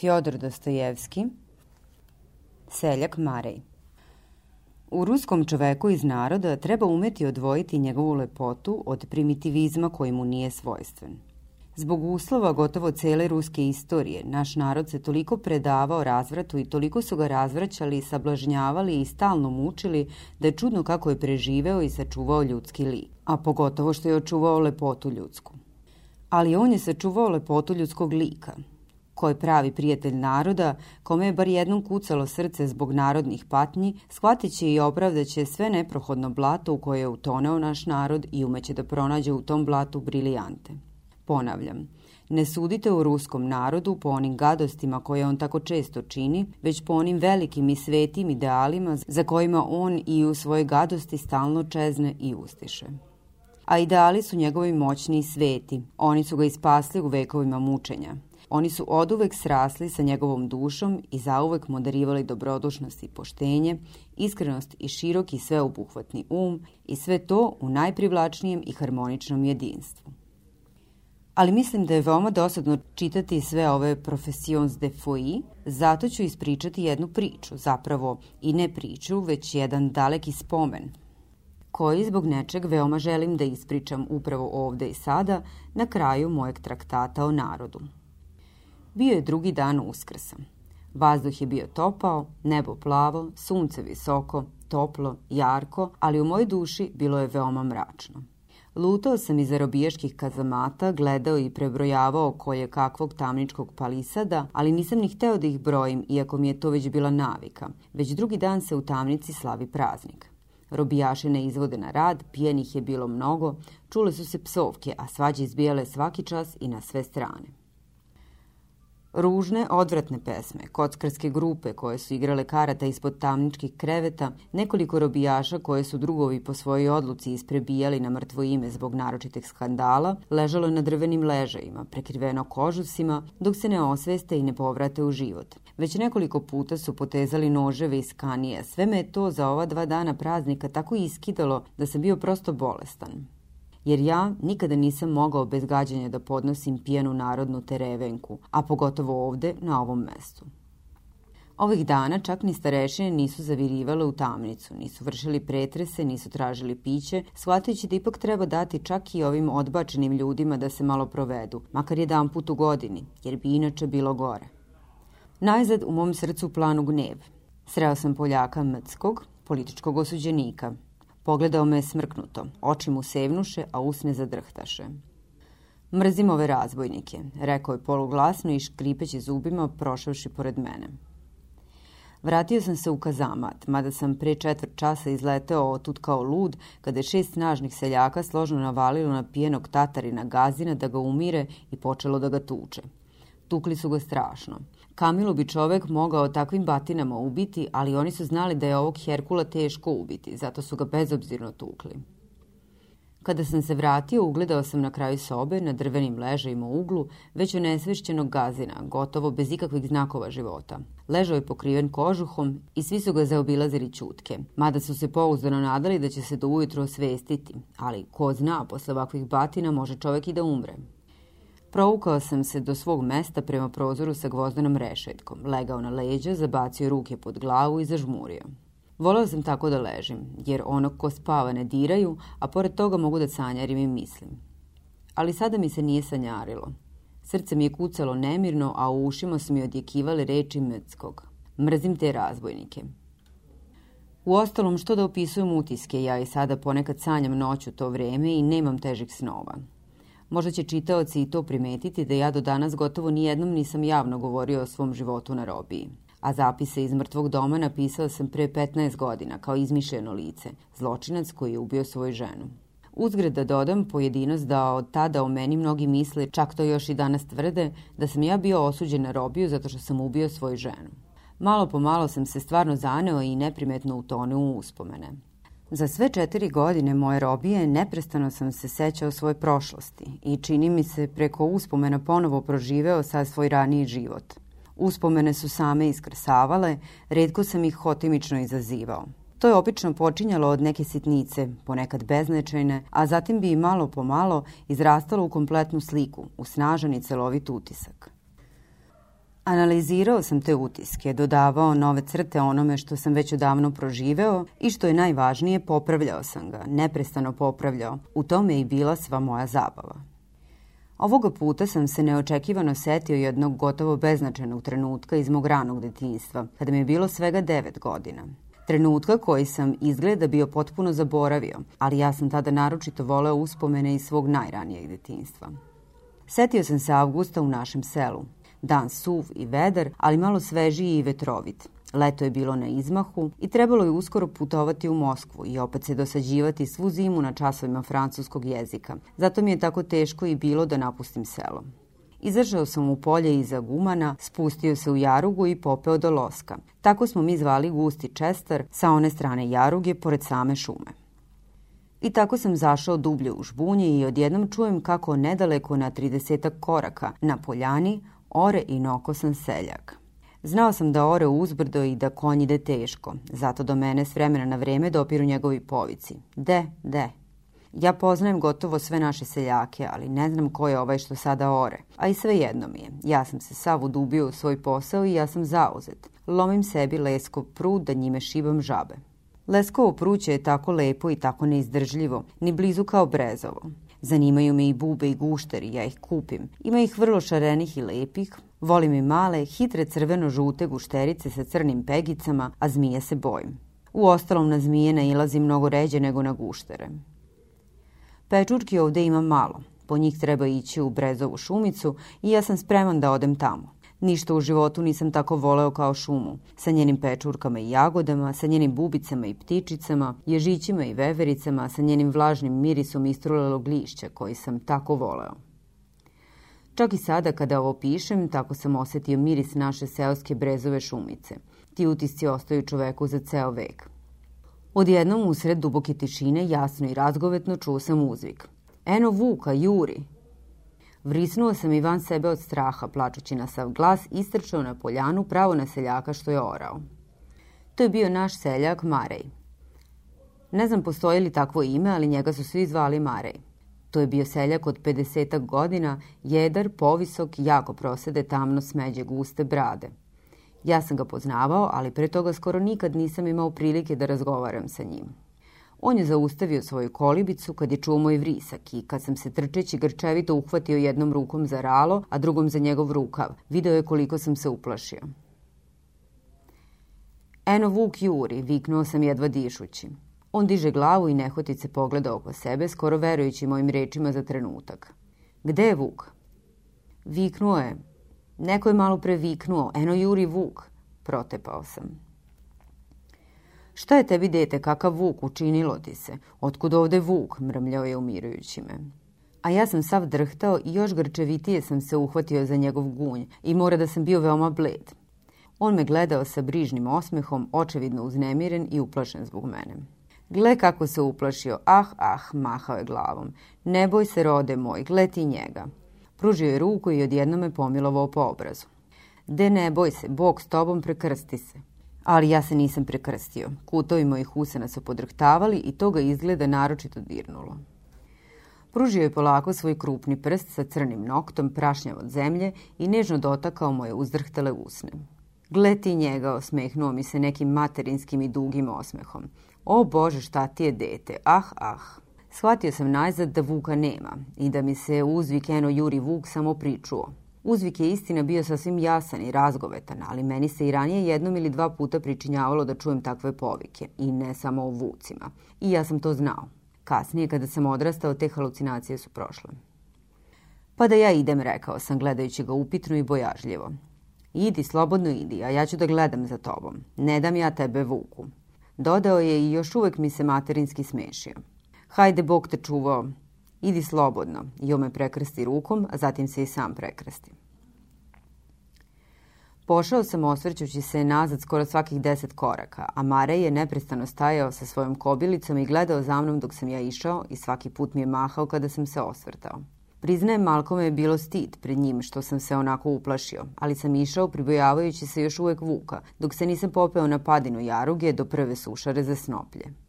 Fjodor Dostojevski, Seljak Marej. U ruskom čoveku iz naroda treba umeti odvojiti njegovu lepotu od primitivizma koji mu nije svojstven. Zbog uslova gotovo cele ruske istorije, naš narod se toliko predavao razvratu i toliko su ga razvraćali, sablažnjavali i stalno mučili da je čudno kako je preživeo i sačuvao ljudski lik, a pogotovo što je očuvao lepotu ljudsku. Ali on je sačuvao lepotu ljudskog lika, ko je pravi prijatelj naroda, kome je bar jednom kucalo srce zbog narodnih patnji, shvatit će i opravdaće sve neprohodno blato u koje je utoneo naš narod i umeće da pronađe u tom blatu brilijante. Ponavljam, ne sudite u ruskom narodu po onim gadostima koje on tako često čini, već po onim velikim i svetim idealima za kojima on i u svojoj gadosti stalno čezne i ustiše. A ideali su njegovi moćni i sveti. Oni su ga ispasli u vekovima mučenja. Oni su oduvek srasli sa njegovom dušom i zauvek mu darivali dobrodušnost i poštenje, iskrenost i široki sveobuhvatni um i sve to u najprivlačnijem i harmoničnom jedinstvu. Ali mislim da je veoma dosadno čitati sve ove professions de foi, zato ću ispričati jednu priču, zapravo i ne priču, već jedan daleki spomen, koji zbog nečeg veoma želim da ispričam upravo ovde i sada na kraju mojeg traktata o narodu. Bio je drugi dan uskrsa. Vazduh je bio topao, nebo plavo, sunce visoko, toplo, jarko, ali u mojoj duši bilo je veoma mračno. Lutao sam iza robijaških kazamata, gledao i prebrojavao koje kakvog tamničkog palisada, ali nisam ni hteo da ih brojim, iako mi je to već bila navika. Već drugi dan se u tamnici slavi praznik. Robijaše ne izvode na rad, pijenih je bilo mnogo, čule su se psovke, a svađe izbijale svaki čas i na sve strane. Ružne, odvratne pesme, kockarske grupe koje su igrale karata ispod tamničkih kreveta, nekoliko robijaša koje su drugovi po svojoj odluci isprebijali na mrtvo ime zbog naročitih skandala, ležalo na drvenim ležajima, prekriveno kožusima, dok se ne osveste i ne povrate u život. Već nekoliko puta su potezali noževe iz kanije, sve me je to za ova dva dana praznika tako iskidalo da sam bio prosto bolestan jer ja nikada nisam mogao bez gađanja da podnosim pijanu narodnu terevenku, a pogotovo ovde, na ovom mestu. Ovih dana čak ni starešine nisu zavirivale u tamnicu, nisu vršili pretrese, nisu tražili piće, shvatajući da ipak treba dati čak i ovim odbačenim ljudima da se malo provedu, makar jedan put u godini, jer bi inače bilo gore. Najzad u mom srcu planu gnev. Sreo sam Poljaka Mrckog, političkog osuđenika, Pogledao me smrknuto, oči mu sevnuše, a usne zadrhtaše. Mrzim ove razbojnike, rekao je poluglasno i škripeći zubima prošavši pored mene. Vratio sam se u kazamat, mada sam pre četvrt časa izleteo otud kao lud, kada je šest snažnih seljaka složno navalilo na pijenog tatarina gazina da ga umire i počelo da ga tuče. Tukli su ga strašno. Kamilu bi čovek mogao takvim batinama ubiti, ali oni su znali da je ovog Herkula teško ubiti, zato su ga bezobzirno tukli. Kada sam se vratio, ugledao sam na kraju sobe, na drvenim ležajima u uglu, već onesvešćenog gazina, gotovo bez ikakvih znakova života. Ležao je pokriven kožuhom i svi su ga zaobilazili čutke, mada su se pouzdano nadali da će se do ujutro osvestiti, ali ko zna, posle ovakvih batina može čovek i da umre. Provukao sam se do svog mesta prema prozoru sa gvozdanom rešetkom, legao na leđa, zabacio ruke pod glavu i zažmurio. Volao sam tako da ležim, jer onog ko spava ne diraju, a pored toga mogu da sanjarim i mislim. Ali sada mi se nije sanjarilo. Srce mi je kucalo nemirno, a u ušima su mi odjekivale reči Mrckog. Mrzim te razbojnike. U ostalom, što da opisujem utiske, ja i sada ponekad sanjam noću to vreme i nemam težih snova. Možda će čitaoci i to primetiti da ja do danas gotovo nijednom nisam javno govorio o svom životu na robiji. A zapise iz mrtvog doma napisao sam pre 15 godina kao izmišljeno lice, zločinac koji je ubio svoju ženu. Uzgred da dodam pojedinost da od tada o meni mnogi misle, čak to još i danas tvrde, da sam ja bio osuđen na robiju zato što sam ubio svoju ženu. Malo po malo sam se stvarno zaneo i neprimetno utoneo u uspomene. Za sve četiri godine moje robije neprestano sam se sećao svoje prošlosti i čini mi se preko uspomena ponovo proživeo sad svoj raniji život. Uspomene su same iskrsavale, redko sam ih hotimično izazivao. To je obično počinjalo od neke sitnice, ponekad beznačajne, a zatim bi i malo po malo izrastalo u kompletnu sliku, u snažan i celovit utisak. Analizirao sam te utiske, dodavao nove crte onome što sam već odavno proživeo i što je najvažnije, popravljao sam ga, neprestano popravljao. U tome je i bila sva moja zabava. Ovoga puta sam se neočekivano setio jednog gotovo beznačajnog trenutka iz mog ranog detinjstva, kada mi je bilo svega devet godina. Trenutka koji sam izgleda bio potpuno zaboravio, ali ja sam tada naročito voleo uspomene iz svog najranijeg detinjstva. Setio sam se avgusta u našem selu. Dan suv i vedar, ali malo svežiji i vetrovit. Leto je bilo na izmahu i trebalo je uskoro putovati u Moskvu i opet se dosađivati svu zimu na časovima francuskog jezika. Zato mi je tako teško i bilo da napustim selo. Izašao sam u polje iza gumana, spustio se u Jarugu i popeo do Loska. Tako smo mi zvali gusti Čestar sa one strane Jaruge pored same šume. I tako sam zašao dublje u žbunje i odjednom čujem kako nedaleko na tridesetak koraka na poljani ore i nokosan seljak. Znao sam da ore uzbrdo i da konj ide teško, zato do mene s vremena na vreme dopiru njegovi povici. De, de. Ja poznajem gotovo sve naše seljake, ali ne znam ko je ovaj što sada ore. A i sve jedno mi je. Ja sam se sav udubio u svoj posao i ja sam zauzet. Lomim sebi leskov prud da njime šibam žabe. Leskovo pruće je tako lepo i tako neizdržljivo, ni blizu kao brezovo. Zanimaju me i bube i gušteri, ja ih kupim. Ima ih vrlo šarenih i lepih, Volim i male, hitre crveno-žute gušterice sa crnim pegicama, a zmije se bojim. U ostalom na zmije nailazi mnogo ređe nego na guštere. Pečurki ovde ima malo. Po njih treba ići u Brezovu šumicu i ja sam spreman da odem tamo. Ništa u životu nisam tako voleo kao šumu, sa njenim pečurkama i jagodama, sa njenim bubicama i ptičicama, ježićima i vevericama, sa njenim vlažnim mirisom istrulelog lišća koji sam tako voleo. Čak i sada kada ovo pišem, tako sam osetio miris naše seoske brezove šumice. Ti utisci ostaju čoveku za ceo vek. Odjednom usred duboke tišine, jasno i razgovetno, čuo sam uzvik. Eno Vuka, Juri! Vrisnuo sam i van sebe od straha, plačući na sav glas, istrčao na poljanu pravo na seljaka što je orao. To je bio naš seljak Marej. Ne znam postoji li takvo ime, ali njega su svi zvali Marej. To je bio seljak od 50 godina, jedar, povisok, jako prosede, tamno smeđe, guste brade. Ja sam ga poznavao, ali pre toga skoro nikad nisam imao prilike da razgovaram sa njim. On je zaustavio svoju kolibicu kad je čuo moj vrisak i kad sam se trčeći grčevito uhvatio jednom rukom za ralo, a drugom za njegov rukav, video je koliko sam se uplašio. Eno Vuk juri, viknuo sam jedva dišući. On diže glavu i nehotice pogleda oko sebe, skoro verujući mojim rečima za trenutak. Gde je Vuk? Viknuo je. Neko je malo pre viknuo. Eno juri Vuk. Protepao sam. Šta je tebi, dete, kakav Vuk, učinilo ti se? Otkud ovde Vuk? Mrmljao je umirujući me. A ja sam sav drhtao i još grčevitije sam se uhvatio za njegov gunj i mora da sam bio veoma bled. On me gledao sa brižnim osmehom, očevidno uznemiren i uplašen zbog mene. Gle kako se uplašio, ah, ah, mahao je glavom. Ne boj se, rode moj, gle ti njega. Pružio je ruku i odjedno me pomilovao po obrazu. De ne boj se, Bog s tobom prekrsti se. Ali ja se nisam prekrstio. Kutovi mojih usana su podrhtavali i to ga izgleda naročito dirnulo. Pružio je polako svoj krupni prst sa crnim noktom, prašnjav od zemlje i nežno dotakao moje uzdrhtale usne. Gle ti njega, osmehnuo mi se nekim materinskim i dugim osmehom. O Bože, šta ti je dete? Ah, ah. Shvatio sam najzad da Vuka nema i da mi se uzvik eno Juri Vuk samo pričuo. Uzvik je istina bio sasvim jasan i razgovetan, ali meni se i ranije jednom ili dva puta pričinjavalo da čujem takve povike, i ne samo o vucima. I ja sam to znao. Kasnije, kada sam odrastao, te halucinacije su prošle. Pa da ja idem, rekao sam, gledajući ga upitno i bojažljivo. Idi, slobodno idi, a ja ću da gledam za tobom. Ne dam ja tebe Vuku. Dodao je i još uvek mi se materinski smešio. Hajde, Bog te čuvao. Idi slobodno. I on me prekrsti rukom, a zatim se i sam prekrsti. Pošao sam osvrćući se nazad skoro svakih deset koraka, a Marej je neprestano stajao sa svojom kobilicom i gledao za mnom dok sam ja išao i svaki put mi je mahao kada sam se osvrtao. Priznajem, malko me je bilo stid pred njim što sam se onako uplašio, ali sam išao pribojavajući se još uvek vuka, dok se nisam popeo na padinu jaruge do prve sušare za snoplje.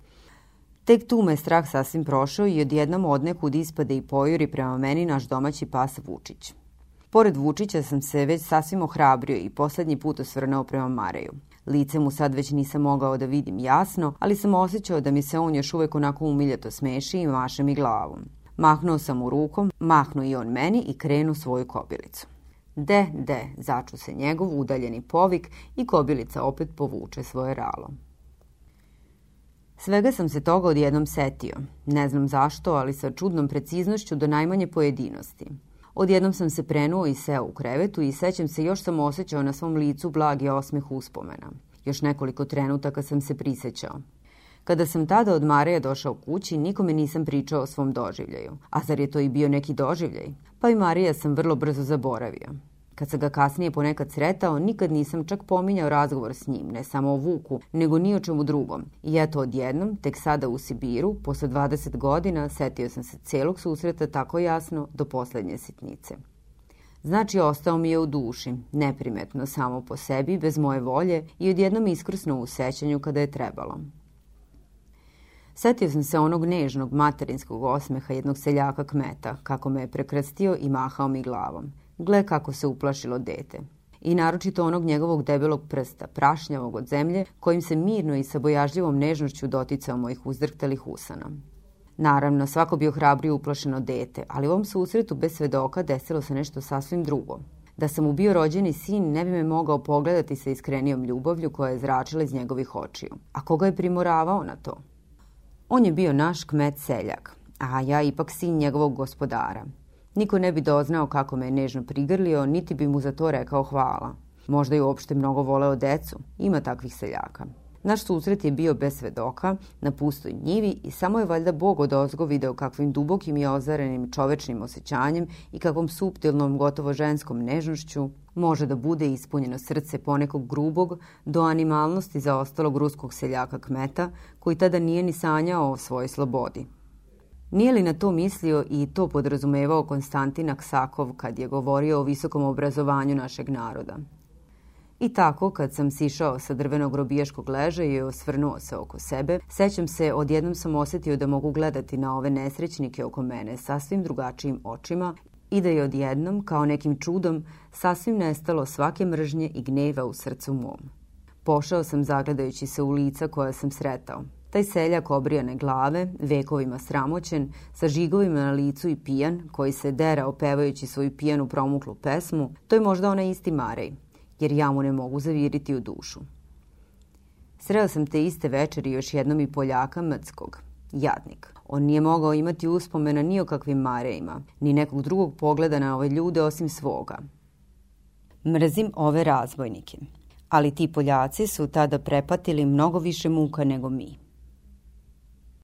Tek tu me strah sasvim prošao i odjednom odnekud ispade i pojuri prema meni naš domaći pas Vučić. Pored Vučića sam se već sasvim ohrabrio i poslednji put osvrnao prema Mareju. Lice mu sad već nisam mogao da vidim jasno, ali sam osjećao da mi se on još uvek onako umiljato smeši i maše mi glavom. Mahnuo sam mu rukom, mahnuo i on meni i krenu svoju kobilicu. De, de, začu se njegov udaljeni povik i kobilica opet povuče svoje ralo. Svega sam se toga odjednom setio. Ne znam zašto, ali sa čudnom preciznošću do najmanje pojedinosti. Odjednom sam se prenuo i seo u krevetu i sećam se još sam osjećao na svom licu blagi osmeh uspomena. Još nekoliko trenutaka sam se prisećao. Kada sam tada od Mareja došao kući, nikome nisam pričao o svom doživljaju. A zar je to i bio neki doživljaj? Pa i Marija sam vrlo brzo zaboravio. Kad sam ga kasnije ponekad sretao, nikad nisam čak pominjao razgovor s njim, ne samo o Vuku, nego ni o čemu drugom. I eto odjednom, tek sada u Sibiru, posle 20 godina, setio sam se celog susreta tako jasno do poslednje sitnice. Znači, ostao mi je u duši, neprimetno samo po sebi, bez moje volje i odjednom iskrsno u sećanju kada je trebalo. Setio sam se onog nežnog materinskog osmeha jednog seljaka kmeta, kako me je prekrstio i mahao mi glavom. Gle kako se uplašilo dete. I naročito onog njegovog debelog prsta, prašnjavog od zemlje, kojim se mirno i sa bojažljivom nežnošću doticao mojih uzdrhtalih usana. Naravno, svako bi ohrabrio uplašeno dete, ali u ovom susretu bez svedoka desilo se nešto sasvim drugo. Da sam mu bio rođeni sin, ne bi me mogao pogledati sa iskrenijom ljubavlju koja je zračila iz njegovih očiju. A koga je primoravao na to? On je bio naš kmet seljak, a ja ipak sin njegovog gospodara. Niko ne bi doznao kako me je nežno prigrlio, niti bi mu za to rekao hvala. Možda je uopšte mnogo voleo decu. Ima takvih seljaka. Naš susret je bio bez svedoka, na pustoj njivi i samo je valjda Bog od ozgo video kakvim dubokim i ozarenim čovečnim osjećanjem i kakvom suptilnom, gotovo ženskom nežnošću može da bude ispunjeno srce ponekog grubog do animalnosti za ostalog ruskog seljaka kmeta koji tada nije ni sanjao o svojoj slobodi. Nije li na to mislio i to podrazumevao Konstantin Aksakov kad je govorio o visokom obrazovanju našeg naroda? I tako, kad sam sišao sa drvenog robijaškog leža i osvrnuo se oko sebe, sećam se, odjednom sam osetio da mogu gledati na ove nesrećnike oko mene sasvim drugačijim očima i da je odjednom, kao nekim čudom, sasvim nestalo svake mržnje i gneva u srcu mom. Pošao sam zagledajući se u lica koja sam sretao. Taj seljak obrijane glave, vekovima sramoćen, sa žigovima na licu i pijan, koji se dera opevajući svoju pijanu promuklu pesmu, to je možda onaj isti Marej, jer ja mu ne mogu zaviriti u dušu. Sreo sam te iste večeri još jednom i Poljaka Mrckog, jadnik. On nije mogao imati uspomena ni o kakvim Marejima, ni nekog drugog pogleda na ove ljude osim svoga. Mrzim ove razbojnike, ali ti Poljaci su tada prepatili mnogo više muka nego mi.